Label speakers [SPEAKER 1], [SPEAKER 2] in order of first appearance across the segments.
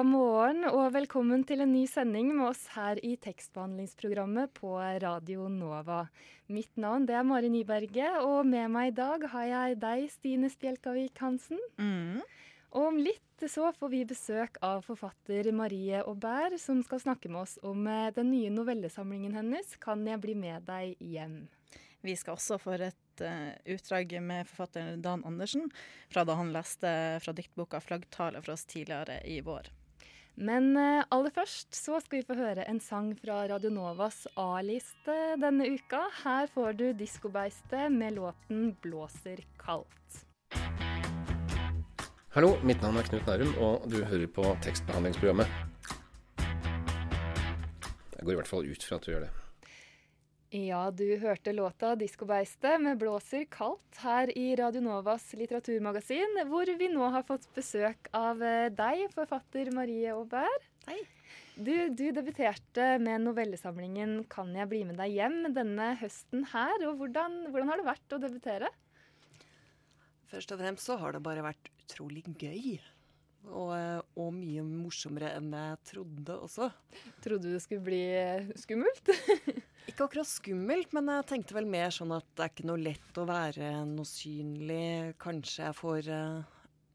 [SPEAKER 1] Onsdag morgen og velkommen til en ny sending med oss her i tekstbehandlingsprogrammet på Radio Nova. Mitt navn det er Mari Nyberget, og med meg i dag har jeg deg, Stine Spjelkavik Hansen. Og om litt så får vi besøk av forfatter Marie Aubert, som skal snakke med oss om eh, den nye novellesamlingen hennes 'Kan jeg bli med deg hjem'.
[SPEAKER 2] Vi skal også få et uh, utdrag med forfatteren Dan Andersen fra da han leste fra diktboka 'Flaggtale' for oss tidligere i vår.
[SPEAKER 1] Men eh, aller først så skal vi få høre en sang fra Radionovas A-liste denne uka. Her får du Diskobeistet med låten 'Blåser kaldt'.
[SPEAKER 3] Hallo, mitt navn er Knut Nærum, og du hører på tekstbehandlingsprogrammet. Jeg går i hvert fall ut fra at du gjør det.
[SPEAKER 1] Ja, du hørte låta 'Diskobeistet' med 'Blåser kaldt' her i Radio Novas litteraturmagasin, hvor vi nå har fått besøk av eh, deg, forfatter Marie Aubert.
[SPEAKER 2] Hei.
[SPEAKER 1] Du, du debuterte med novellesamlingen 'Kan jeg bli med deg hjem' denne høsten her. og Hvordan, hvordan har det vært å debutere?
[SPEAKER 4] Først og fremst så har det bare vært utrolig gøy. Og, eh, og mye morsommere enn jeg trodde også.
[SPEAKER 1] Trodde du det skulle bli eh, skummelt?
[SPEAKER 4] Ikke akkurat skummelt, men jeg tenkte vel mer sånn at det er ikke noe lett å være noe synlig. Kanskje jeg får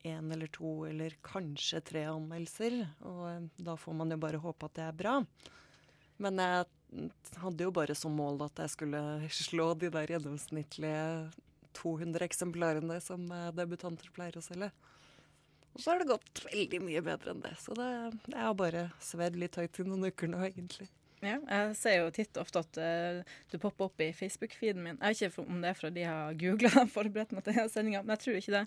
[SPEAKER 4] én eller to eller kanskje tre anmeldelser. Og eh, da får man jo bare håpe at det er bra. Men jeg hadde jo bare som mål at jeg skulle slå de der gjennomsnittlige 200 eksemplarene som eh, debutanter pleier å selge. Og så har det gått veldig mye bedre enn det. Så det, jeg har bare svedd litt høyt i noen uker nå, egentlig.
[SPEAKER 2] Ja, jeg ser jo titt ofte at uh, du popper opp i Facebook-feeden min. Jeg vet ikke om det er fordi jeg har googla og forberedt meg til sendinga, men jeg tror ikke det.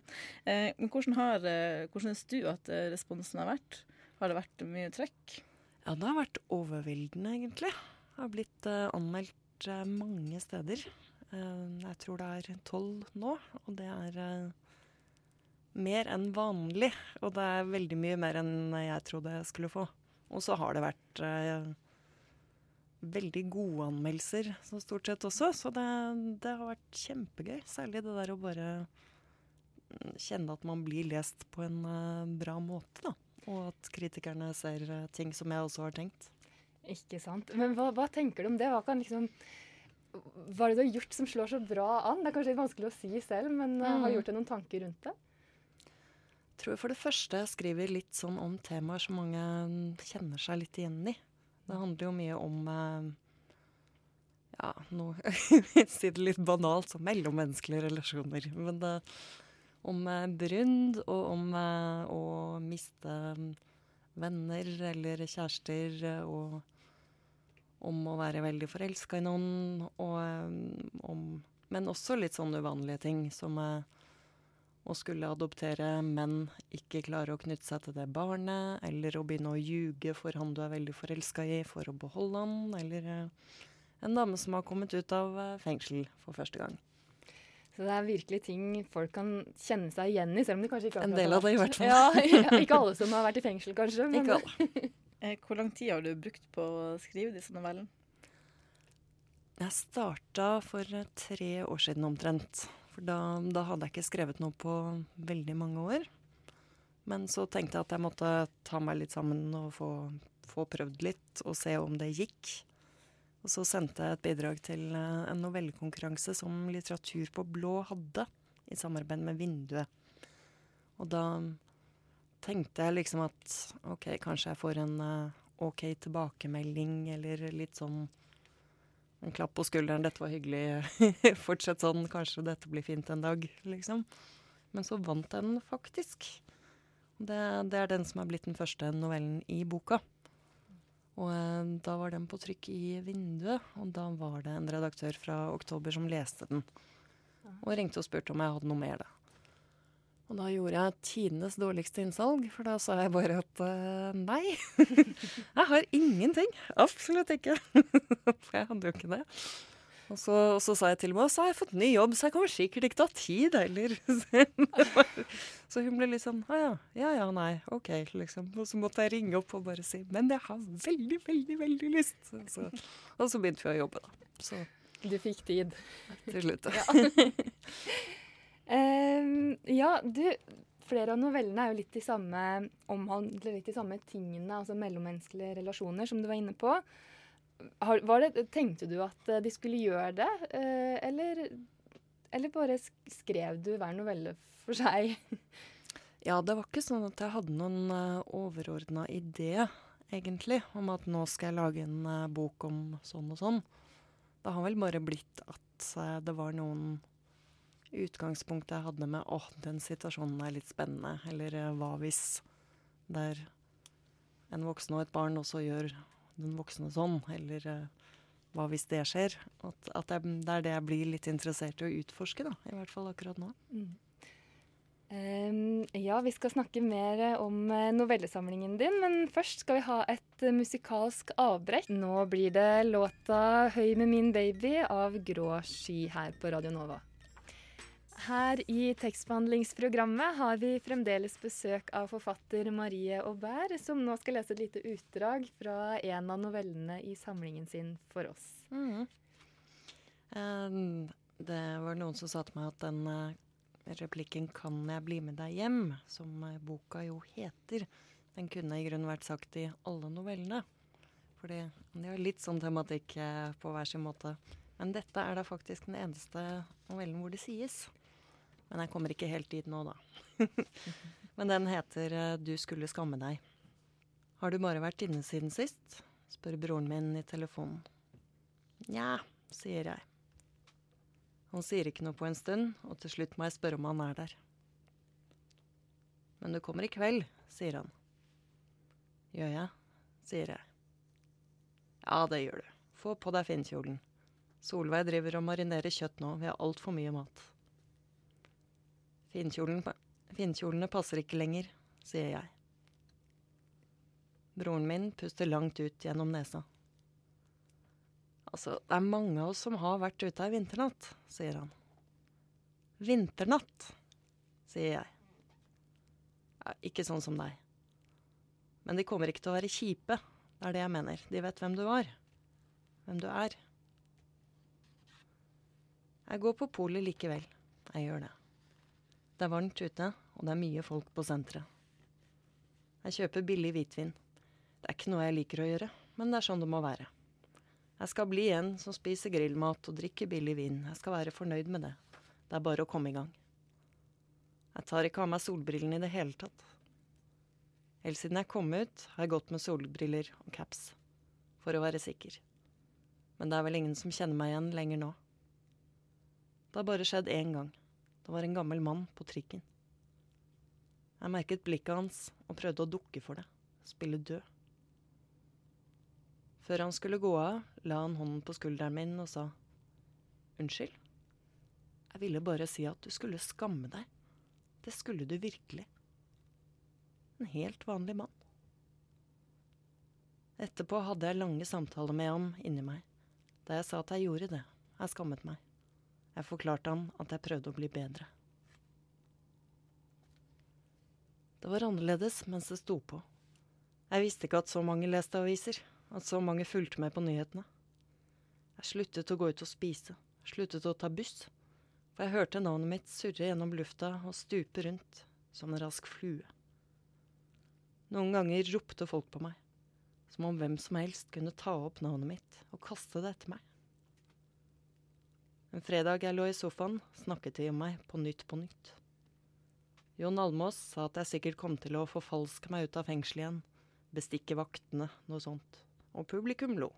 [SPEAKER 2] Uh, men hvordan, har, uh, hvordan syns du at responsen har vært? Har det vært mye trekk?
[SPEAKER 4] Ja, det har vært overveldende, egentlig. Det har blitt anmeldt mange steder. jeg tror det er tolv nå, og det er mer enn vanlig. Og det er veldig mye mer enn jeg trodde jeg skulle få. Og så har det vært veldig gode anmeldelser så stort sett også, så det, det, har vært kjempegøy. Særlig det der å bare kjenne at man blir lest på en uh, bra måte, da. Og at kritikerne ser uh, ting som jeg også har tenkt.
[SPEAKER 1] Ikke sant. Men hva, hva tenker du om det? Hva kan liksom hva er det du har gjort som slår så bra an? Det er kanskje litt vanskelig å si selv, men mm. har du gjort deg noen tanker rundt det?
[SPEAKER 4] Jeg tror for det første jeg skriver litt sånn om temaer som mange kjenner seg litt igjen i. Det handler jo mye om eh, ja, nå Si det litt banalt, som mellommenneskelige relasjoner. Men det, om eh, brudd og om eh, å miste venner eller kjærester. Og om å være veldig forelska i noen. Og om Men også litt sånn uvanlige ting som å skulle adoptere, men ikke klare å knytte seg til det barnet, eller å begynne å ljuge for han du er veldig forelska i, for å beholde han, eller uh, en dame som har kommet ut av uh, fengsel for første gang.
[SPEAKER 1] Så det er virkelig ting folk kan kjenne seg igjen i, selv om de kanskje ikke har
[SPEAKER 4] En del av det, i hvert fall.
[SPEAKER 1] Ja, ja, ikke alle som har vært i fengsel, kanskje.
[SPEAKER 4] Men... Ikke alle.
[SPEAKER 2] Eh, hvor lang tid har du brukt på å skrive disse novellene?
[SPEAKER 4] Jeg starta for tre år siden omtrent. For da, da, hadde jeg ikke skrevet noe på veldig mange år. Men så tenkte jeg at jeg måtte ta meg litt sammen og få, få prøvd litt og se om det gikk. Og så sendte jeg et bidrag til eh, en novellekonkurranse som Litteratur på blå hadde, i samarbeid med Vinduet. Og da tenkte jeg liksom at OK, kanskje jeg får en uh, OK tilbakemelding, eller litt sånn en klapp på skulderen. 'Dette var hyggelig. Fortsett sånn. Kanskje dette blir fint en dag.' liksom. Men så vant den faktisk. Det, det, er den som er blitt den første novellen i boka. Og eh, da var den på trykk i vinduet, og da var det en redaktør fra Oktober som leste den. Og ringte og spurte om jeg hadde noe mer, da. Og da gjorde jeg tidenes dårligste innsalg, for da sa jeg bare at uh, nei. jeg har ingenting. Absolutt ikke. for jeg hadde jo ikke det. Og så, og så, sa jeg til henne at så har jeg fått ny jobb, så jeg kommer sikkert ikke til å ha tid heller. så hun ble litt sånn ah, ja, ja ja, nei, OK, liksom. Og så måtte jeg ringe opp og bare si Men jeg har veldig, veldig, veldig lyst. Så, og så begynte vi å jobbe, da. Så
[SPEAKER 1] du fikk tid.
[SPEAKER 4] Til slutt.
[SPEAKER 1] Ja. Du Flere av novellene er jo litt de samme, omhandler litt de samme tingene, altså mellommenneskelige relasjoner, som du var inne på. Har, det, tenkte du at eh, de skulle gjøre det, eh, eller, eller bare skrev du hver novelle for seg?
[SPEAKER 4] Ja, det var ikke sånn at jeg hadde noen eh, overordna idé, egentlig, om at nå skal jeg lage en bok om sånn og sånn. Det har vel bare blitt at det var noen utgangspunkt jeg hadde med åh, den situasjonen er litt spennende, eller hva hvis det er en voksen og et barn også gjør den voksne sånn, eller uh, hva hvis det skjer? At, at jeg, det er det jeg blir litt interessert i å utforske, da, i hvert fall akkurat nå. Mm.
[SPEAKER 1] Um, ja, vi skal snakke mer om eh, novellesamlingen din, men først skal vi ha et musikalsk avbrekk. Nå blir det låta 'Høy med min baby' av Grå sky her på Radio Nova. Her i tekstbehandlingsprogrammet har vi fremdeles besøk av forfatter Marie Aubert, som nå skal lese et lite utdrag fra en av novellene i samlingen sin for oss. Mm.
[SPEAKER 4] Um, det var noen som sa til meg at den uh, replikken 'Kan jeg bli med deg hjem', som uh, boka jo heter, den kunne i grunnen vært sagt i alle novellene. Fordi de har litt sånn tematikk på hver sin måte. Men dette er da faktisk den eneste novellen hvor det sies. Men jeg kommer ikke helt dit nå, da. Men den heter eh, 'Du skulle skamme deg'. Har du bare vært inne siden sist? spør broren min i telefonen. Nja, sier jeg. Han sier ikke noe på en stund, og til slutt må jeg spørre om han er der. Men du kommer i kveld, sier han. Gjør jeg? sier jeg. Ja, det gjør du. Få på deg finkjolen. Solveig driver og marinerer kjøtt nå, vi har altfor mye mat. Finnkjolene passer ikke lenger, sier jeg. Broren min puster langt ut gjennom nesa. Altså, det er mange av oss som har vært ute ei vinternatt, sier han. Vinternatt, sier jeg. Ja, ikke sånn som deg. Men de kommer ikke til å være kjipe, det er det jeg mener. De vet hvem du var. Hvem du er. Jeg går på polet likevel. Jeg gjør det. Det er varmt ute, og det er mye folk på senteret. Jeg kjøper billig hvitvin. Det er ikke noe jeg liker å gjøre, men det er sånn det må være. Jeg skal bli en som spiser grillmat og drikker billig vin. Jeg skal være fornøyd med det. Det er bare å komme i gang. Jeg tar ikke av meg solbrillene i det hele tatt. Helt siden jeg kom ut, har jeg gått med solbriller og caps. For å være sikker. Men det er vel ingen som kjenner meg igjen lenger nå. Det har bare skjedd én gang. Det var en gammel mann på trikken. Jeg merket blikket hans og prøvde å dukke for det, spille død. Før han skulle gå av, la han hånden på skulderen min og sa Unnskyld. Jeg ville bare si at du skulle skamme deg. Det skulle du virkelig. En helt vanlig mann. Etterpå hadde jeg lange samtaler med ham inni meg, da jeg sa at jeg gjorde det. Jeg skammet meg. Jeg forklarte han at jeg prøvde å bli bedre. Det var annerledes mens det sto på. Jeg visste ikke at så mange leste aviser, at så mange fulgte med på nyhetene. Jeg sluttet å gå ut og spise, sluttet å ta buss, for jeg hørte navnet mitt surre gjennom lufta og stupe rundt som en rask flue. Noen ganger ropte folk på meg, som om hvem som helst kunne ta opp navnet mitt og kaste det etter meg. En fredag jeg lå i sofaen, snakket de om meg på Nytt på Nytt. Jon Almås sa at jeg sikkert kom til å forfalske meg ut av fengselet igjen, bestikke vaktene, noe sånt. Og publikum lo.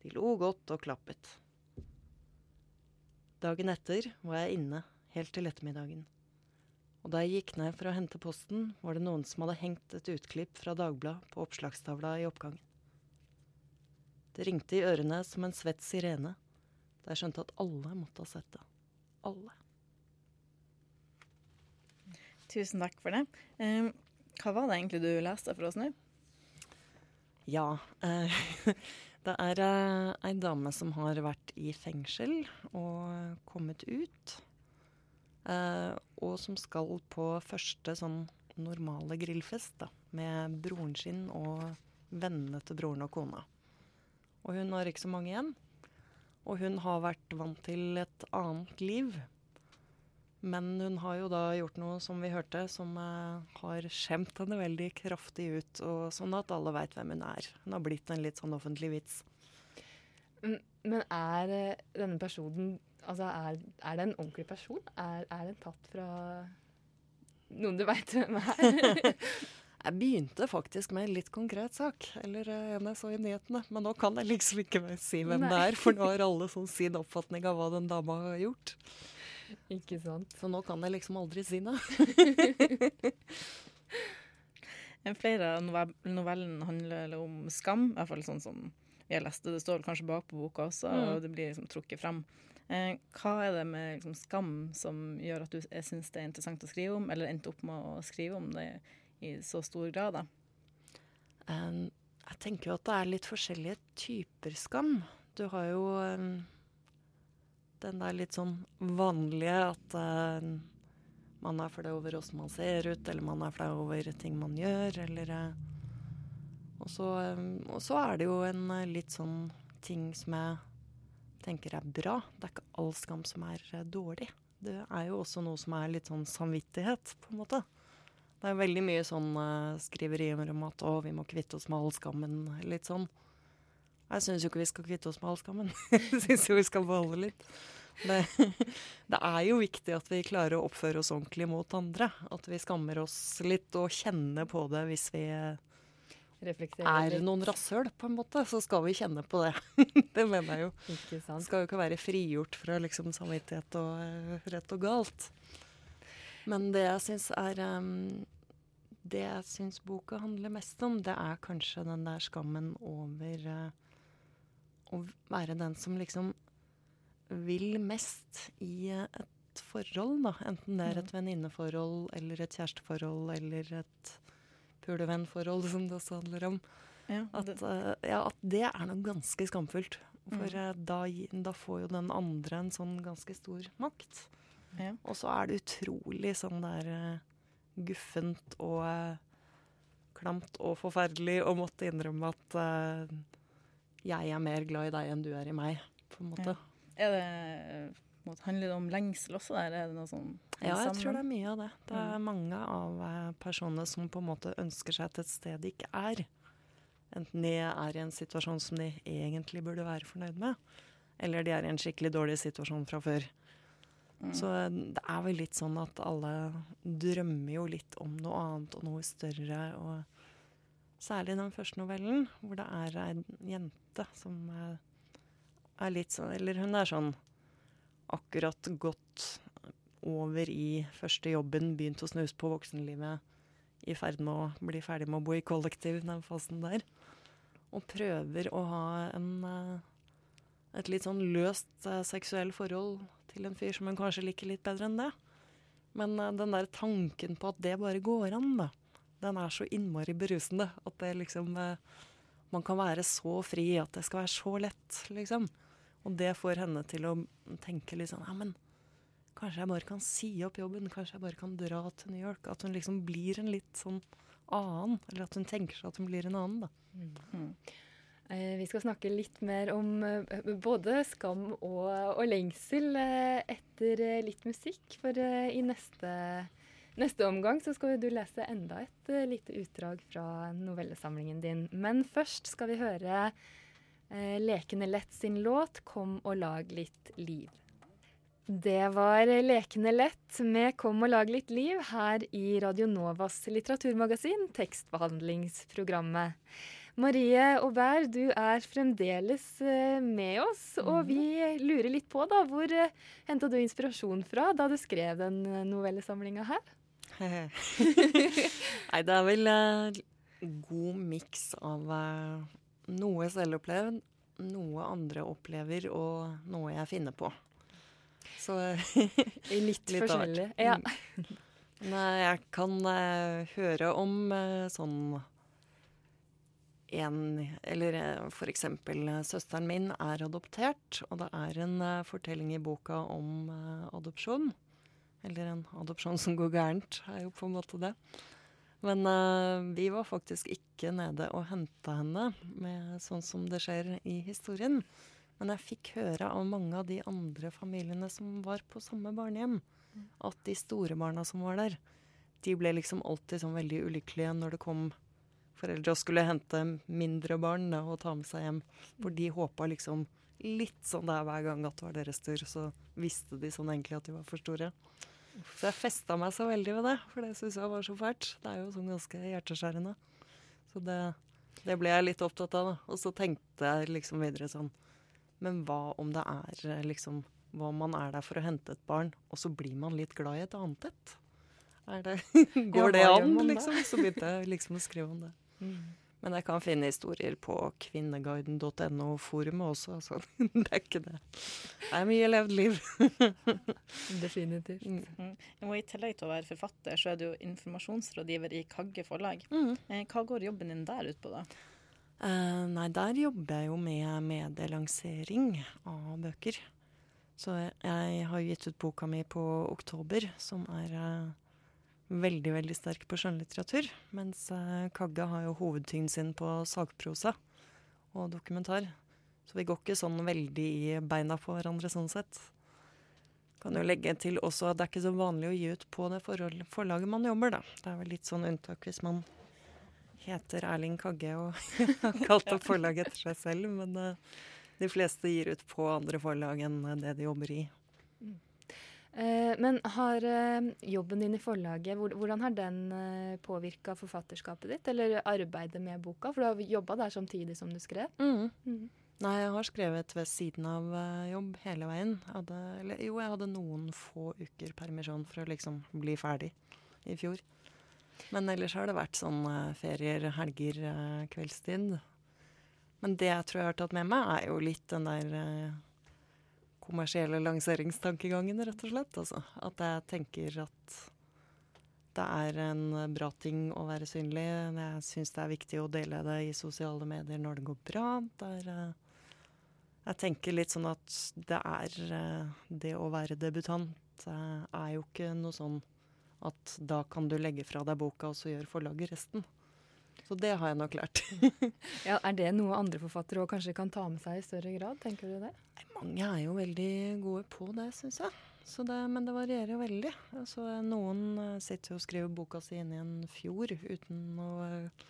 [SPEAKER 4] De lo godt og klappet. Dagen etter var jeg inne, helt til ettermiddagen. Og da jeg gikk ned for å hente posten, var det noen som hadde hengt et utklipp fra Dagbladet på oppslagstavla i oppgangen. Det ringte i ørene som en svett sirene da jeg skjønte at alle måtte ha sett det. Alle.
[SPEAKER 2] Tusen takk for det. Eh, hva var det egentlig du leste for oss nå?
[SPEAKER 4] Ja. Eh, det er eh, ei dame som har vært i fengsel og kommet ut. Eh, og som skal på første sånn normale grillfest da, med broren sin og vennene til broren og kona. Og hun har ikke så mange igjen. Og hun har vært vant til et annet liv. Men hun har jo da gjort noe, som vi hørte, som eh, har skjemt henne veldig kraftig ut. Og sånn at alle veit hvem hun er. Hun har blitt en litt sånn offentlig vits.
[SPEAKER 1] Men er eh, denne personen Altså, er, er det en ordentlig person? Er, er den tatt fra noen du veit hvem er?
[SPEAKER 4] Jeg begynte faktisk med en litt konkret sak, eller eh, en jeg så i nyhetene. Men nå kan jeg liksom ikke si hvem det er, for nå har alle sånn sin oppfatning av hva den dama har gjort.
[SPEAKER 1] Ikke sant.
[SPEAKER 4] Så nå kan jeg liksom aldri si.
[SPEAKER 2] Eh, Flere av novellene handler om skam, i hvert fall sånn som jeg leste. Det står kanskje bak på boka også, og det blir liksom trukket fram. Eh, hva er det med liksom, skam som gjør at du syns det er interessant å skrive om, eller endte opp med å skrive om det i så stor grad? da?
[SPEAKER 4] Um, jeg tenker jo at det er litt forskjellige typer skam. Du har jo um, den der litt sånn vanlige at uh, man er flau over åssen man ser ut, eller man er flau over ting man gjør, eller uh, og, så, um, og så er det jo en uh, litt sånn ting som jeg tenker er bra. Det er ikke all skam som er uh, dårlig. Det er jo også noe som er litt sånn samvittighet, på en måte. Det er veldig mye sånn uh, skriverier om at å, vi må kvitte oss med all skammen. Litt sånn. Jeg syns jo ikke vi skal kvitte oss med all skammen. Jeg syns jo vi skal beholde litt. Det, det er jo viktig at vi klarer å oppføre oss ordentlig mot andre. At vi skammer oss litt og kjenner på det hvis vi uh, er noen rasshøl, på en måte. Så skal vi kjenne på det. det mener jeg jo.
[SPEAKER 1] Ikke sant.
[SPEAKER 4] skal jo ikke være frigjort fra liksom samvittighet og eh, rett og galt. Men det jeg syns er um, Det jeg syns boka handler mest om, det er kanskje den der skammen over uh, å være den som liksom vil mest i uh, et forhold, da. Enten det er et venninneforhold eller et kjæresteforhold eller et pulevennforhold, som det også handler om.
[SPEAKER 2] Ja,
[SPEAKER 4] At,
[SPEAKER 2] det,
[SPEAKER 4] eh, ja, at det er noe ganske skamfullt. For
[SPEAKER 2] Mm.
[SPEAKER 4] eh, da, da får jo den andre en sånn ganske stor makt.
[SPEAKER 2] Ja.
[SPEAKER 4] Og så er det utrolig sånn der uh, guffent og uh, klamt og forferdelig å måtte innrømme at uh, jeg er mer glad i deg enn du er i meg, på en måte.
[SPEAKER 2] Er det på Handler det om lengsel også der? Er det noe sånn
[SPEAKER 4] Ja, jeg tror det er mye av det. Det er
[SPEAKER 2] Mm.
[SPEAKER 4] mange av personene som på en måte ønsker seg til et sted de ikke er. Enten de er i en situasjon som de egentlig burde være fornøyd med, eller de er i en skikkelig dårlig situasjon fra før.
[SPEAKER 2] Mm.
[SPEAKER 4] Så eh, det er vel litt sånn at alle drømmer jo litt om noe annet og noe større. Og særlig den første novellen, hvor det er ei jente som eh, er litt sånn Eller hun er sånn akkurat gått over i første jobben, begynt å snuse på voksenlivet, i ferd med å bli ferdig med å bo i kollektiv, den fasen der. Og prøver å ha en, eh, et litt sånn løst seksuell forhold til en fyr som hun kanskje liker litt bedre enn det. Men uh, den der tanken på at det bare går an, da, den er så innmari berusende at det liksom uh, Man kan være så fri at det skal være så lett, liksom. Og det får henne til å tenke litt sånn Ja, men kanskje jeg bare kan si opp jobben? Kanskje jeg bare kan dra til New York? At hun liksom blir en litt sånn annen. Eller at hun tenker seg at hun blir en annen, da.
[SPEAKER 1] Eh, Vi skal snakke litt mer om eh, både skam og, og lengsel eh, etter eh, litt musikk. For eh, i neste, neste omgang så skal du lese enda et eh, lite utdrag fra novellesamlingen din. Men først skal vi høre eh, Lekende lett sin låt 'Kom og lag litt liv'. Det var Lekende lett med 'Kom og lag litt liv' her i Radio Novas litteraturmagasin, tekstbehandlingsprogrammet. Marie Aubert, du er fremdeles eh, med oss, og vi lurer litt på da, hvor uh, henta du inspirasjon fra da du skrev den eh, novellesamlinga her?
[SPEAKER 4] Nei, det er vel eh, god miks av eh, noe selvopplevd, noe andre opplever, og noe jeg finner på. Så
[SPEAKER 1] Litt,
[SPEAKER 4] Litt
[SPEAKER 1] forskjellig. Ja.
[SPEAKER 4] Nei, jeg kan eh, høre om eh, sånn en Eller f.eks. for eksempel eh, søsteren min er adoptert, og det er en eh, fortelling i boka om eh, adopsjon. Eller en adopsjon som går gærent, er jo på en måte det. Men uh, vi var faktisk ikke nede og henta henne, med sånn som det skjer i historien. Men jeg fikk høre av mange av de andre familiene som var på samme barnehjem, at de store barna som var der, de ble liksom alltid sånn veldig ulykkelige når det kom foreldre og skulle hente mindre barn da, og ta med seg hjem. For de håpa liksom litt sånn der hver gang at det var deres tur, så visste de sånn egentlig at de var for store. Så jeg festa meg så veldig ved det, for det syns jeg var så fælt. Det er jo sånn ganske hjerteskjærende. Så det, det ble jeg litt opptatt av, da. Og så tenkte jeg liksom videre sånn Men hva om det er liksom Hva om man er der for å hente et barn, og så blir man litt glad i et annet et? Er det, går det an, liksom? Så begynte jeg liksom å skrive om det. Men jeg kan finne historier på kvinneguiden.no-forumet også. Altså. Det er ikke det. Det er mye levd liv.
[SPEAKER 1] Definitivt.
[SPEAKER 2] Mm. Og I tillegg til å være forfatter, så er du jo informasjonsrådgiver i Kagge forlag.
[SPEAKER 4] Mm.
[SPEAKER 2] Eh, Hva går jobben din der ut på, da?
[SPEAKER 4] Uh, nei, der jobber jeg jo med medielansering av bøker. Så jeg har gitt ut boka mi på Oktober, som er eh, veldig, veldig sterk på skjønnlitteratur. Mens eh, Kagge har jo hovedtyngden sin på sakprosa og dokumentar. Så vi går ikke sånn veldig i beina på hverandre sånn sett. Kan jo legge til også at det er ikke så vanlig å gi ut på det forlaget man jobber, da. Det er vel litt sånn unntak hvis man heter Erling Kagge og har kalt opp forlaget etter seg selv, men eh, de fleste gir ut på andre forlag enn det de jobber i.
[SPEAKER 1] Eh, men har eh, jobben din i forlaget, hvordan har den eh, påvirka forfatterskapet ditt, eller arbeidet med boka? For du har jobba der samtidig som du skrev. Mhm.
[SPEAKER 4] Nei, jeg har skrevet ved siden av jobb hele veien. Hadde, eller, jo, jeg hadde noen få uker permisjon for å liksom bli ferdig i fjor. Men ellers har det vært sånn ferier, helger, kveldstid. Men det jeg tror jeg har tatt med meg, er jo litt den der kommersielle lanseringstankegangen, rett og slett. Altså. At jeg tenker at det er en bra ting å være synlig. Jeg syns det er viktig å dele det i sosiale medier når det går bra. Det er, eh, jeg tenker litt sånn at det er eh, Det å være debutant eh, er jo ikke noe sånn at da kan du legge fra deg boka, og så gjør forlaget resten. Så det har jeg nok lært.
[SPEAKER 1] Ja, er det noe andre forfattere òg kanskje kan ta med seg i større grad? Tenker du det?
[SPEAKER 4] Mange er jo veldig gode på det, syns jeg. Så det, men det varierer jo veldig. Altså, noen eh, sitter jo og skriver boka si inn i en fjord uten å eh,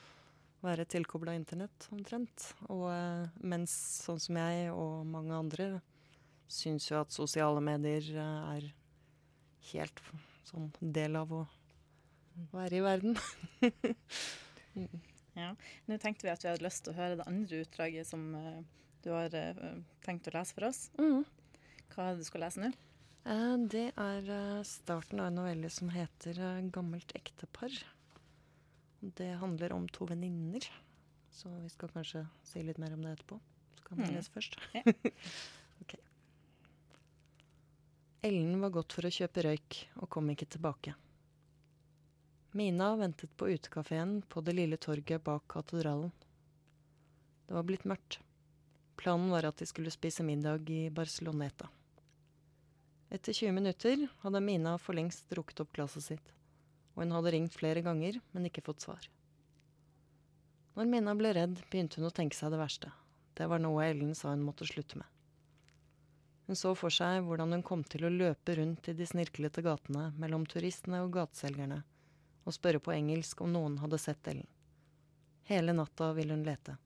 [SPEAKER 4] være tilkobla internett, omtrent. Og eh, mens sånn som jeg og mange andre syns jo at sosiale medier er helt sånn del av å være i verden.
[SPEAKER 2] Nå tenkte vi at vi hadde lyst til å høre det andre utdraget som eh, du har eh, tenkt å lese for oss. Hva er det du skal lese nå?
[SPEAKER 4] Eh, Det er starten av en novelle som heter 'Gammelt ektepar'. Det handler om to venninner. Så vi skal kanskje si litt mer om det etterpå. Så kan jeg
[SPEAKER 2] Mm.
[SPEAKER 4] lese først.
[SPEAKER 2] Ja.
[SPEAKER 4] Ok. Ellen var gått for å kjøpe røyk og kom ikke tilbake. Mina ventet på utekafeen på det lille torget bak katedralen. Det var blitt mørkt. Planen var at de skulle spise middag i Barceloneta. Etter 20 minutter hadde Mina for lengst drukket opp glasset sitt, og hun hadde ringt flere ganger, men ikke fått svar. Når Mina ble redd, begynte hun å tenke seg det verste. Det var noe Ellen sa hun måtte slutte med. Hun så for seg hvordan hun kom til å løpe rundt i de snirklete gatene mellom turistene og gateselgerne og spørre på engelsk om noen hadde sett Ellen. Hele natta ville hun lete,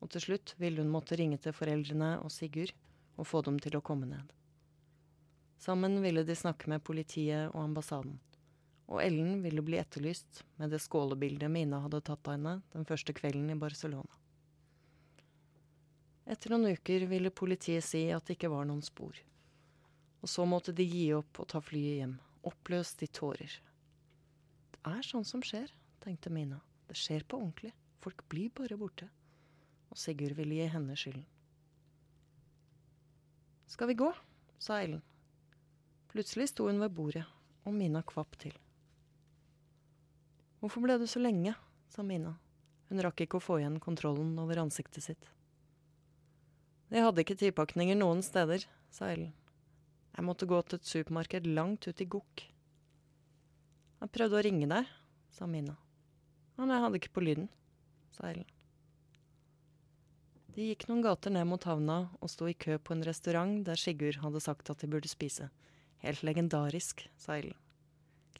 [SPEAKER 4] og til slutt ville hun måtte ringe til foreldrene og Sigurd og få dem til å komme ned. Sammen ville de snakke med politiet og ambassaden, og Ellen ville bli etterlyst med det skålebildet Mina hadde tatt av henne den første kvelden i Barcelona. Etter noen uker ville politiet si at det ikke var noen spor. Og så måtte de gi opp og ta flyet hjem, oppløst i tårer. Er sånn som skjer, tenkte Mina. Det skjer på ordentlig. Folk blir bare borte. Og Sigurd ville gi henne skylden. Skal vi gå? sa Ellen. Plutselig sto hun ved bordet, og Mina kvapp til. Hvorfor ble du så lenge? sa Mina. Hun rakk ikke å få igjen kontrollen over ansiktet sitt. De hadde ikke tidpakninger noen steder, sa Ellen. Jeg måtte gå til et supermarked langt ut i Gokk. Jeg prøvde å ringe deg, sa Mina. Men jeg hadde ikke på lyden, sa Ellen. De gikk noen gater ned mot havna og sto i kø på en restaurant der Sigurd hadde sagt at de burde spise. Helt legendarisk, sa Ellen.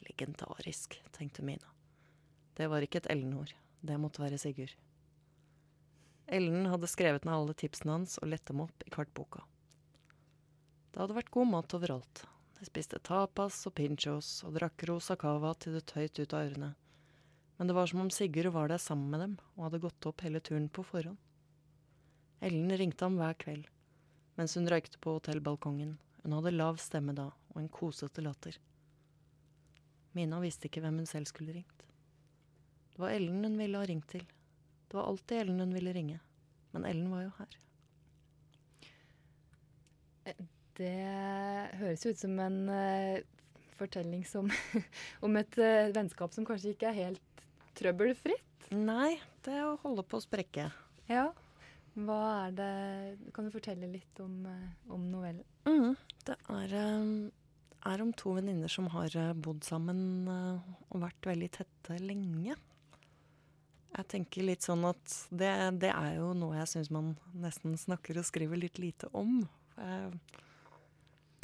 [SPEAKER 4] Legendarisk, tenkte Mina. Det var ikke et Ellen-ord. Det måtte være Sigurd. Ellen hadde skrevet ned alle tipsene hans og lett dem opp i kartboka. Det hadde vært god mat overalt. De spiste tapas og pinchos og drakk rosa cava til det tøyt ut av ørene. Men det var som om Sigurd var der sammen med dem og hadde gått opp hele turen på forhånd. Ellen ringte ham hver kveld mens hun røykte på hotellbalkongen. Hun hadde lav stemme da og en kosete latter. Mina visste ikke hvem hun selv skulle ringt. Det var Ellen hun ville ha ringt til. Det var alltid Ellen hun ville ringe. Men Ellen var jo her.
[SPEAKER 1] Det høres ut som en uh, fortelling som, om et uh, vennskap som kanskje ikke er helt trøbbelfritt.
[SPEAKER 4] Nei, det er å holde på å sprekke.
[SPEAKER 1] Ja. Hva er det Kan du fortelle litt om, uh, om novellen?
[SPEAKER 4] Mm, det er, er, om to venninner som har bodd sammen og vært veldig tette lenge. Jeg tenker litt sånn at det, det er jo noe jeg syns man nesten snakker og skriver litt lite om. For Jeg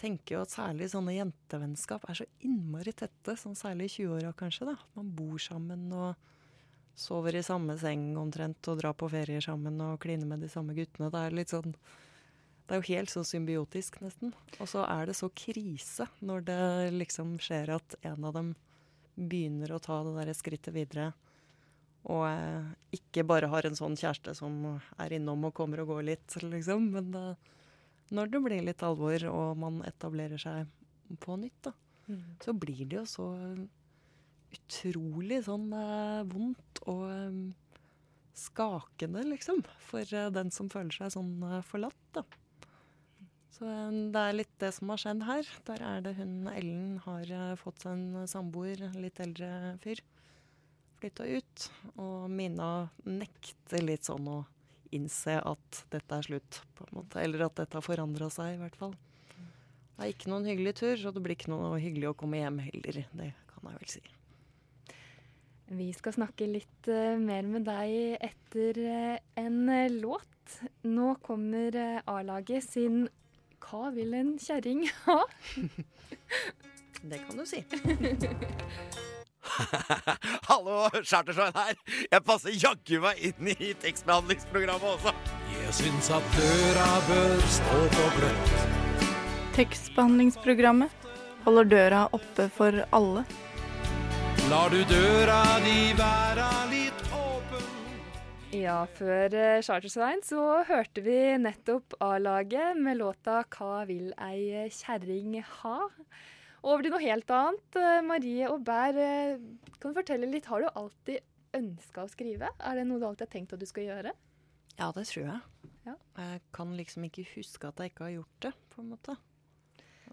[SPEAKER 4] tenker jo at særlig sånne jentevennskap er så innmari tette, sånn særlig i 20-åra kanskje. da. At Man bor sammen og sover i samme seng omtrent og drar på ferier sammen og kliner med de samme guttene. Det er litt sånn Det er jo helt så symbiotisk, nesten. Og så er det så krise når det liksom skjer at en av dem begynner å ta det derre skrittet videre. Og eh, ikke bare har en sånn kjæreste som er innom og kommer og går litt, liksom. Men eh, når det blir litt alvor og man etablerer seg på nytt, da, mm. så blir det jo så utrolig sånn eh, vondt og um, skakende, liksom. For uh, den som føler seg sånn uh, forlatt, da. Så um, det er litt det som har skjedd her. Der er det hun Ellen har fått seg en samboer, litt eldre fyr. Flytta ut. Og Mina nekter litt sånn å innse at dette er slutt, på en måte. Eller at dette har forandra seg, i hvert fall. Det er ikke noen hyggelig tur, så det blir ikke noe hyggelig å komme hjem heller. Det kan jeg vel si.
[SPEAKER 1] Vi skal snakke litt uh, mer med deg etter uh, en uh, låt. Nå kommer A-laget sin 'Hva vil en kjerring ha?'
[SPEAKER 4] det kan du si.
[SPEAKER 5] Hallo, Chartersveien her. Jeg passer jaggu meg inn i tekstbehandlingsprogrammet også.
[SPEAKER 6] Jeg syns at døra bør stå på gløtt.
[SPEAKER 7] Tekstbehandlingsprogrammet holder døra oppe for alle.
[SPEAKER 6] Lar du døra di være litt åpen
[SPEAKER 1] Ja, før Chartersveien så hørte vi nettopp A-laget med låta 'Hva vil ei kjerring ha'? Over til noe helt annet. Marie Aubert, kan du fortelle litt, har du alltid ønska å skrive? Er det noe du alltid har tenkt at du skal gjøre?
[SPEAKER 4] Ja, det tror jeg.
[SPEAKER 1] Ja.
[SPEAKER 4] Jeg kan liksom ikke huske at jeg ikke har gjort det, på en måte.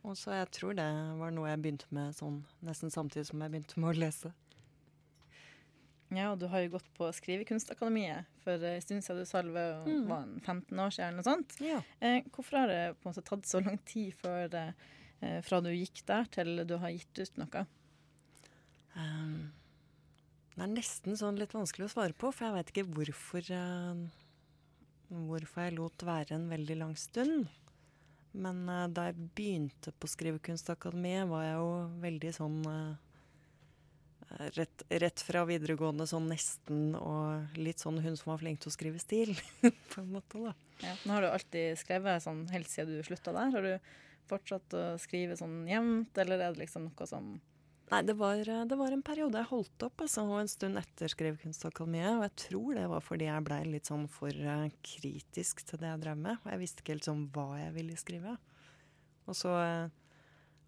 [SPEAKER 4] Og så jeg tror det var noe jeg begynte med sånn nesten samtidig som jeg begynte med å lese.
[SPEAKER 2] Ja, og du har jo gått på Skrivekunstakademiet for en stund siden du salve og mm. var 15 år siden eller noe sånt.
[SPEAKER 4] Ja.
[SPEAKER 2] Eh, hvorfor har det på en måte tatt så lang tid før eh, Eh, fra du gikk der til du har gitt ut noe?
[SPEAKER 4] Um, det er nesten sånn litt vanskelig å svare på, for jeg veit ikke hvorfor, uh, hvorfor jeg lot være en veldig lang stund. Men uh, da jeg begynte på Skrivekunstakademiet, var jeg jo veldig sånn uh, rett, rett, fra videregående sånn nesten, og litt sånn hun som var flink til å skrive stil, på en måte, da.
[SPEAKER 2] Ja, nå har du alltid skrevet sånn helt siden du slutta der. Har du fortsatt å skrive sånn jevnt, eller er det liksom noe som
[SPEAKER 4] Nei, det var, det var en periode jeg holdt opp, altså, og en stund etter Skrivekunstakademiet. Og jeg tror det var fordi jeg blei litt sånn for uh, kritisk til det jeg drev med. Og jeg visste ikke helt sånn hva jeg ville skrive. Og så uh,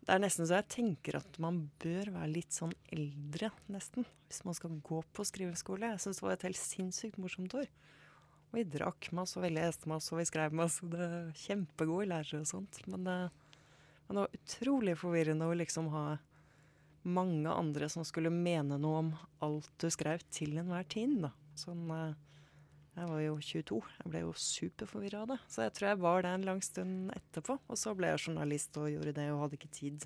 [SPEAKER 4] Det er nesten så jeg tenker at man bør være litt sånn eldre, nesten. Hvis man skal gå på skriveskole. Jeg syns det var et helt sinnssykt morsomt år. Og vi drakk masse, og vi leste masse, og vi skrev masse. Det er Kjempegode lærere og sånt. Men uh, men det var utrolig forvirrende å liksom ha mange andre som skulle mene noe om alt du skrev til enhver tid. da. Sånn, eh, jeg var jo 22. Jeg ble jo superforvirra av det. Så jeg tror jeg var det en lang stund etterpå. Og så ble jeg journalist og gjorde det og hadde ikke tid.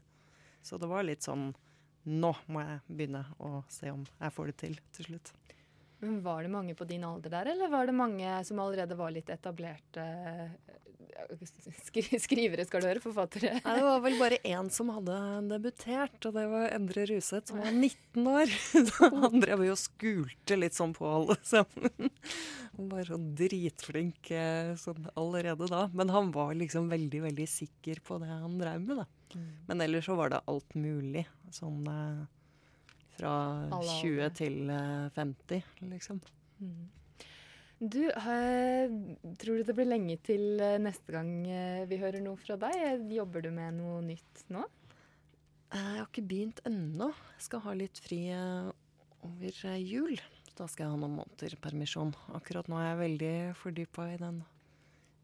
[SPEAKER 4] Så det var litt sånn Nå må jeg begynne å se om jeg får det til til slutt.
[SPEAKER 1] Men Var det mange på din alder der, eller var det mange som allerede var litt etablerte eh, skrivere, skal du høre, forfattere?
[SPEAKER 4] Nei, det var vel bare én som hadde debutert, og det var Endre Ruseth, som var 19 år. Så han drev jo og skulte litt sånn på alle sammen. Han var sånn dritflink eh, sånn allerede da. Men han var liksom veldig, veldig sikker på det han drev med, da. Men ellers så var det alt mulig. Sånn eh, fra 20 til eh, 50, liksom.
[SPEAKER 1] Mm. Du, eh, tror du det blir lenge til eh, neste gang eh, vi hører noe fra deg? Jobber du med noe nytt nå?
[SPEAKER 4] Jeg har ikke begynt ennå. Skal ha litt fri over jul. Da skal jeg ha noen måneder permisjon. Akkurat nå er jeg veldig fordypa i den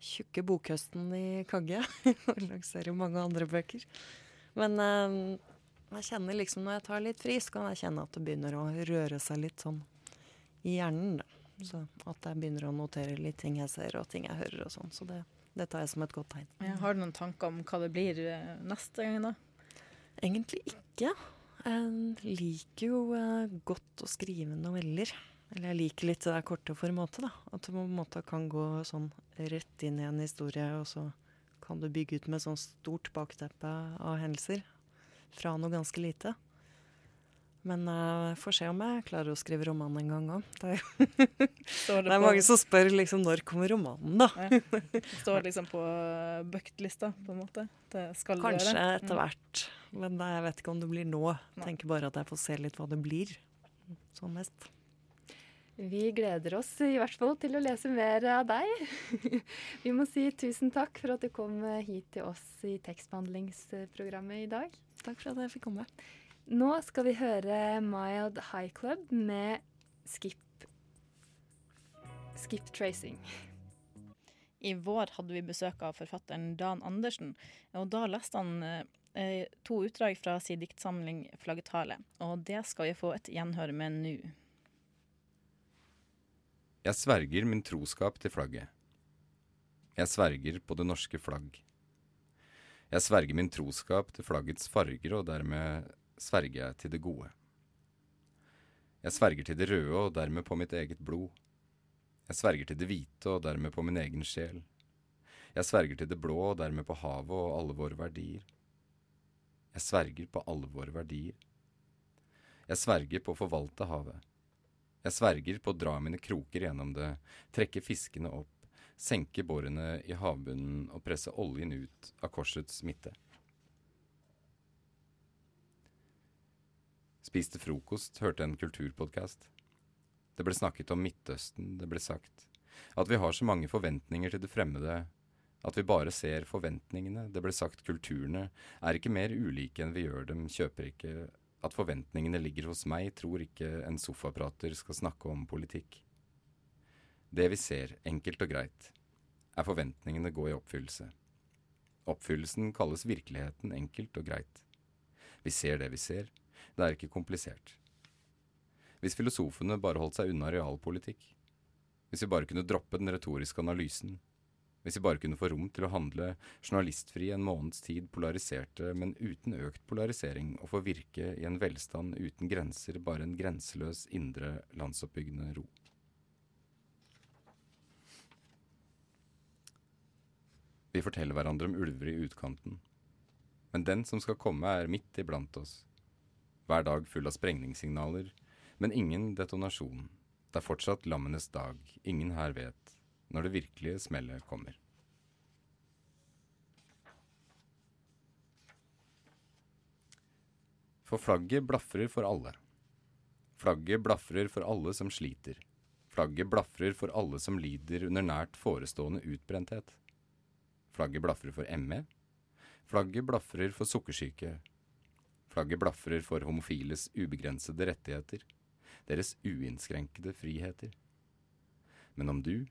[SPEAKER 4] tjukke bokhøsten i Kagge. Og lanserer mange andre bøker. Men jeg kjenner liksom når jeg tar litt fri, så kan jeg kjenne at det begynner å røre seg litt sånn i hjernen. Da. Så at jeg begynner å notere litt ting jeg ser og ting jeg hører og sånn. Så det, det tar jeg som et godt tegn.
[SPEAKER 2] Ja, har du noen tanker om hva det blir eh, neste gang, da?
[SPEAKER 4] Egentlig ikke. Jeg liker jo eh, godt å skrive noveller. Eller jeg liker litt det der korte formatet, da. At du på en måte kan gå sånn rett inn i en historie, og så kan du bygge ut med sånn stort bakteppe av hendelser. Fra noe ganske lite. Men jeg får se om jeg klarer å skrive roman en gang òg. Det, er- det er mange som spør liksom når kommer romanen, da.
[SPEAKER 2] Ja. Står liksom på bucketlista, på en måte. Det skal
[SPEAKER 4] Kanskje
[SPEAKER 2] gjøre.
[SPEAKER 4] etter
[SPEAKER 2] Mm.
[SPEAKER 4] hvert. Men det- jeg vet ikke om det blir nå.
[SPEAKER 2] Nei.
[SPEAKER 4] Tenker bare at jeg får se litt hva det blir. Sånn mest.
[SPEAKER 1] Vi gleder oss i hvert fall til å lese mer av deg. Vi må si tusen takk for at du kom hit til oss i tekstbehandlingsprogrammet i dag.
[SPEAKER 4] Takk for at jeg fikk komme.
[SPEAKER 1] Nå skal vi høre Mild High Club med Skip Skip Tracing.
[SPEAKER 2] I vår hadde vi besøk av forfatteren Dan Andersen, og da leste han eh, to utdrag fra sin diktsamling 'Flaggetale', og det skal vi få et gjenhør med nå.
[SPEAKER 8] Jeg sverger min troskap til flagget. Jeg sverger på det norske flagg. Jeg sverger min troskap til flaggets farger, og dermed sverger jeg til det gode. Jeg sverger til det røde, og dermed på mitt eget blod. Jeg sverger til det hvite, og dermed på min egen sjel. Jeg sverger til det blå, og dermed på havet og alle våre verdier. Jeg sverger på alle våre verdier. Jeg sverger på å forvalte havet. Jeg sverger på å dra mine kroker gjennom det, trekke fiskene opp, senke bårene i havbunnen og presse oljen ut av korsets midte. Spiste frokost, hørte en kulturpodkast. Det ble snakket om Midtøsten, det ble sagt at vi har så mange forventninger til det fremmede, at vi bare ser forventningene, det ble sagt kulturene er ikke mer ulike enn vi gjør dem, kjøper ikke at forventningene ligger hos meg, tror ikke en sofaprater skal snakke om politikk. Det vi ser, enkelt og greit, er forventningene gå i oppfyllelse. Oppfyllelsen kalles virkeligheten enkelt og greit. Vi ser det vi ser, det er ikke komplisert. Hvis filosofene bare holdt seg unna realpolitikk, hvis vi bare kunne droppe den retoriske analysen, hvis vi bare kunne få rom til å handle journalistfri en måneds tid polariserte, men uten økt polarisering, og få virke i en velstand uten grenser, bare en grenseløs indre landsoppbyggende ro. Vi forteller hverandre om ulver i utkanten. Men den som skal komme, er midt iblant oss. Hver dag full av sprengningssignaler, men ingen detonasjon. Det er fortsatt lammenes dag. Ingen her vet når det virkelige smellet kommer. For flagget blafrer for alle. Flagget blafrer for alle som sliter. Flagget blafrer for alle som lider under nært forestående utbrenthet. Flagget blafrer for ME. Flagget blafrer for sukkersyke. Flagget blafrer for homofiles ubegrensede rettigheter. Deres uinnskrenkede friheter. Men om du,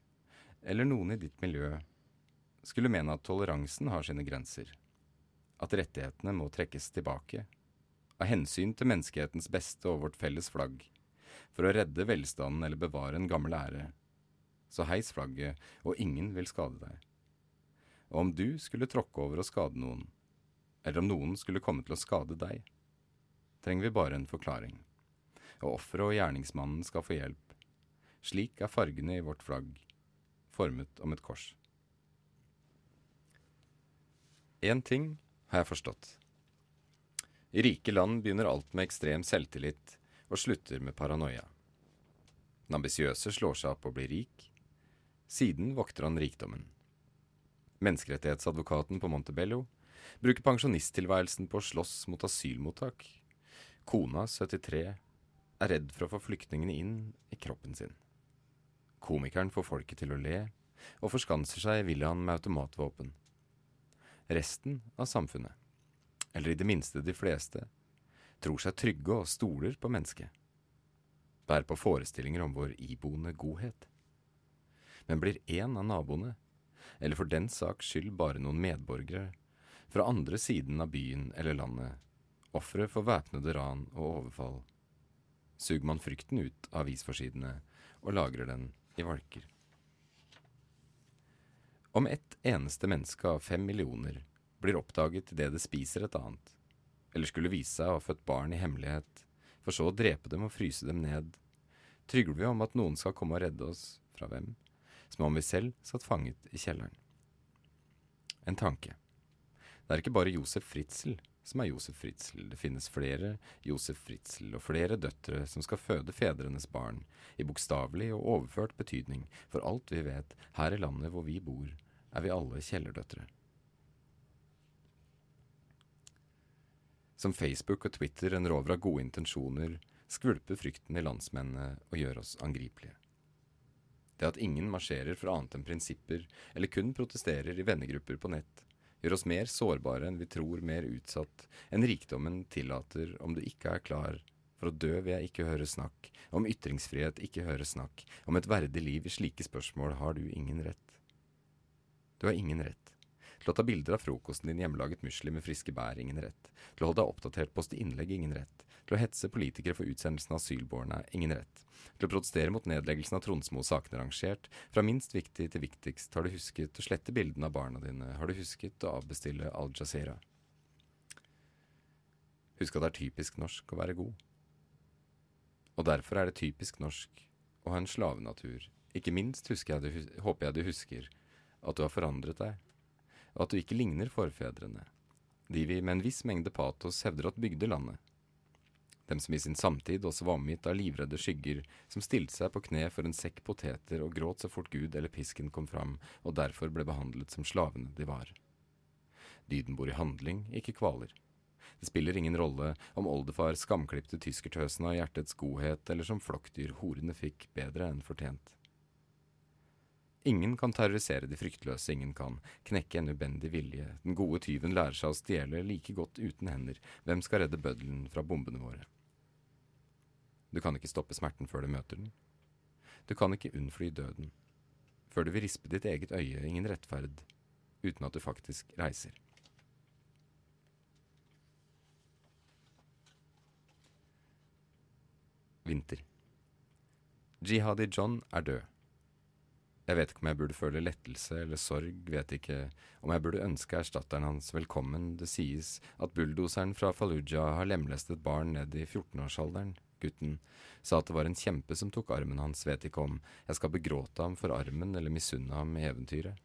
[SPEAKER 8] eller noen i ditt miljø, skulle mene at toleransen har sine grenser, at rettighetene må trekkes tilbake, av hensyn til menneskehetens beste og vårt felles flagg, for å redde velstanden eller bevare en gammel ære. Så heis flagget, og ingen vil skade deg. Og om du skulle tråkke over og skade noen, eller om noen skulle komme til å skade deg, trenger vi bare en forklaring. Og offeret og gjerningsmannen skal få hjelp. Slik er fargene i vårt flagg, formet om et kors. Én ting har jeg forstått. I rike land begynner alt med ekstrem selvtillit og slutter med paranoia. Den ambisiøse slår seg opp og blir rik. Siden vokter han rikdommen. Menneskerettighetsadvokaten på Montebello bruker pensjonisttilværelsen på å slåss mot asylmottak. Kona, 73, er redd for å få flyktningene inn i kroppen sin. Komikeren får folket til å le, og forskanser seg i villaen med automatvåpen. Resten av samfunnet eller i det minste de fleste, tror seg trygge og stoler på mennesket. Bærer på forestillinger om vår iboende godhet. Men blir én av naboene, eller for den saks skyld bare noen medborgere, fra andre siden av byen eller landet, ofre for væpnede ran og overfall, suger man frykten ut av avisforsidene og lagrer den i valker. Om ett eneste menneske av fem millioner blir oppdaget idet det spiser et annet, eller skulle vise seg å ha født barn i hemmelighet, for så å drepe dem og fryse dem ned, trygler vi om at noen skal komme og redde oss fra hvem, som om vi selv satt fanget i kjelleren. En tanke. Det er ikke bare Josef Fritzel som er Josef Fritzel. Det finnes flere Josef Fritzel og flere døtre som skal føde fedrenes barn, i bokstavelig og overført betydning, for alt vi vet, her i landet hvor vi bor, er vi alle kjellerdøtre. Som Facebook og Twitter en rover av gode intensjoner, skvulper frykten i landsmennene og gjør oss angripelige. Det at ingen marsjerer for annet enn prinsipper, eller kun protesterer i vennegrupper på nett, gjør oss mer sårbare enn vi tror, mer utsatt enn rikdommen tillater om du ikke er klar for å dø vil jeg ikke høre snakk, om ytringsfrihet ikke høre snakk, om et verdig liv i slike spørsmål har du ingen rett. Du har ingen rett til å ta bilder av frokosten din hjemmelaget musli med friske bær, ingen rett. Til å holde deg oppdatert, poste innlegg, ingen rett. Til å hetse politikere for utsendelsen av asylbårne, ingen rett. Til å protestere mot nedleggelsen av Tronsmo sakene rangert. Fra minst viktig til viktigst. Har du husket å slette bildene av barna dine? Har du husket å avbestille Al Jazeera? Husk at det er typisk norsk å være god. Og derfor er det typisk norsk å ha en slavenatur. Ikke minst jeg du, håper jeg du husker at du har forandret deg og at du ikke ligner forfedrene, de vi med en viss mengde patos hevder at bygde landet. Dem som i sin samtid også var omgitt av livredde skygger, som stilte seg på kne for en sekk poteter og gråt så fort Gud eller pisken kom fram, og derfor ble behandlet som slavene de var. Dyden bor i handling, ikke kvaler. Det spiller ingen rolle om oldefar skamklipte tyskertøsene av hjertets godhet, eller som flokkdyr horene fikk bedre enn fortjent. Ingen kan terrorisere de fryktløse, ingen kan knekke en ubendig vilje. Den gode tyven lærer seg å stjele like godt uten hender. Hvem skal redde bøddelen fra bombene våre? Du kan ikke stoppe smerten før du møter den. Du kan ikke unnfly døden. Før du vil rispe ditt eget øye, ingen rettferd, uten at du faktisk reiser. Vinter. Jihadi John er død. Jeg vet ikke om jeg burde føle lettelse eller sorg, vet ikke om jeg burde ønske erstatteren hans velkommen. Det sies at bulldoseren fra Fallujah har lemlestet barn ned i 14-årsalderen. Gutten sa at det var en kjempe som tok armen hans, vet ikke om jeg skal begråte ham for armen eller misunne ham eventyret.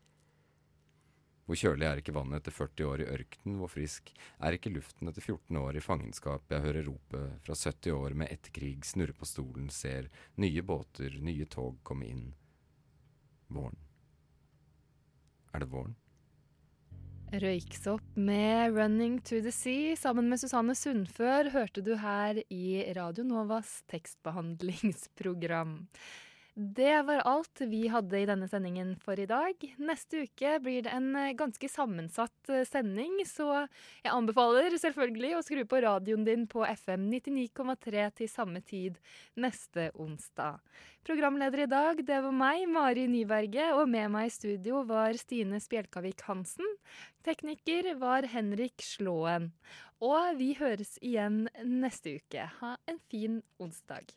[SPEAKER 8] Hvor kjølig er ikke vannet etter 40 år i ørkenen, hvor frisk er ikke luften etter 14 år i fangenskap, jeg hører ropet fra 70 år med etterkrig snurre på stolen, ser nye båter, nye tog komme inn. Våren. Er det våren?
[SPEAKER 1] Røyksopp med 'Running to the Sea' sammen med Susanne Sundfør hørte du her i Radio Novas tekstbehandlingsprogram. Det var alt vi hadde i denne sendingen for i dag. Neste uke blir det en eh, ganske sammensatt eh, sending, så jeg anbefaler selvfølgelig å skru på radioen din på FM 99,3 til samme tid neste onsdag. Programleder i dag, det var meg, Mari Nyberget, og med meg i studio var Stine Spjelkavik Hansen. Tekniker var Henrik Slåen. Og vi høres igjen neste uke. Ha en fin onsdag.